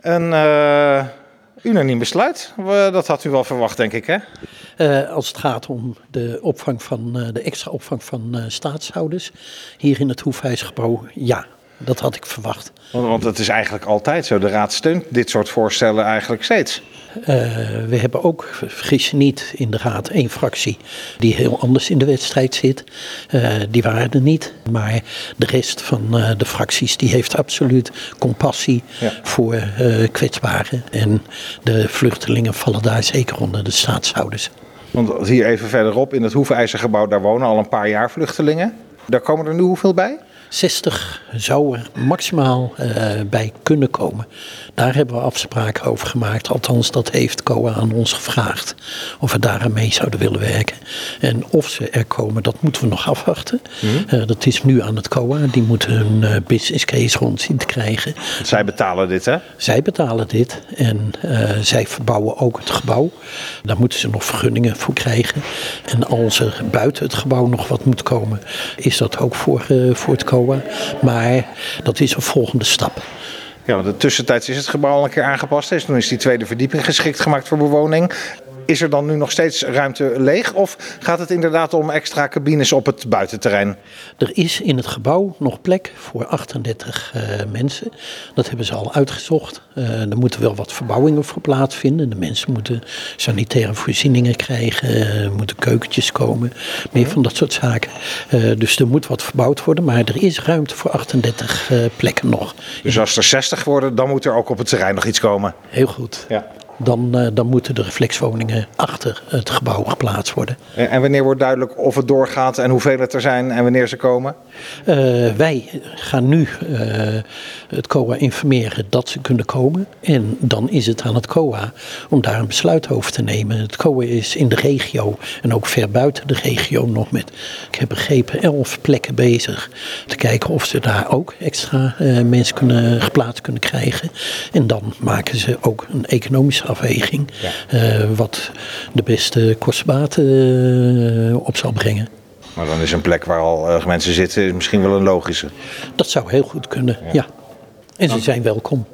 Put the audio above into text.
Een uh, unaniem besluit. dat had u wel verwacht, denk ik, hè? Uh, als het gaat om de, opvang van, uh, de extra opvang van staatshouders hier in het Hoefhuisgebouw, ja, dat had ik verwacht. Want, want het is eigenlijk altijd zo. De Raad steunt dit soort voorstellen eigenlijk steeds. Uh, we hebben ook, vergis je niet, in de Raad één fractie die heel anders in de wedstrijd zit. Uh, die waren er niet. Maar de rest van uh, de fracties die heeft absoluut compassie ja. voor kwetsbaren. En de vluchtelingen vallen daar zeker onder de staatshouders. Want hier even verderop in het Hoefijzergebouw, daar wonen al een paar jaar vluchtelingen. Daar komen er nu hoeveel bij? 60 zou er maximaal uh, bij kunnen komen. Daar hebben we afspraken over gemaakt. Althans, dat heeft COA aan ons gevraagd. Of we daar aan mee zouden willen werken. En of ze er komen, dat moeten we nog afwachten. Mm uh, dat is nu aan het COA. Die moeten hun uh, business case rond zien te krijgen. Zij betalen dit, hè? Zij betalen dit. En zij verbouwen ook het gebouw. Daar moeten ze nog vergunningen voor krijgen. En als er buiten het gebouw nog wat moet komen, is dat ook voor, voor het COA. Maar dat is een volgende stap. Ja, want de tussentijds is het gebouw al een keer aangepast. Dus toen is die tweede verdieping geschikt gemaakt voor bewoning. Is er dan nu nog steeds ruimte leeg of gaat het inderdaad om extra cabines op het buitenterrein? Er is in het gebouw nog plek voor 38 uh, mensen. Dat hebben ze al uitgezocht. Uh, er moeten wel wat verbouwingen voor plaatsvinden. De mensen moeten sanitaire voorzieningen krijgen, er moeten keukentjes komen, meer van dat soort zaken. Uh, dus er moet wat verbouwd worden, maar er is ruimte voor 38 plekken nog. Dus als er 60 worden, dan moet er ook op het terrein nog iets komen? Heel goed. Ja dan, uh, dan moeten de reflexwoningen achter het gebouw geplaatst worden. En, wanneer wordt duidelijk of het doorgaat en hoeveel het er zijn en wanneer ze komen? Uh, wij gaan nu uh, het COA informeren dat ze kunnen komen. En dan is het aan het COA om daar een besluit over te nemen. Het COA is in de regio en ook ver buiten de regio nog met, ik heb begrepen, elf plekken bezig. Te kijken of ze daar ook extra mensen kunnen, geplaatst kunnen krijgen. En dan maken ze ook een economische afweging. Ja. Uh, wat de beste kostenbaten uh, op zal brengen. Maar dan is een plek waar al uh, mensen zitten misschien wel een logische. Dat zou heel goed kunnen, ja. ja. En ze zijn welkom.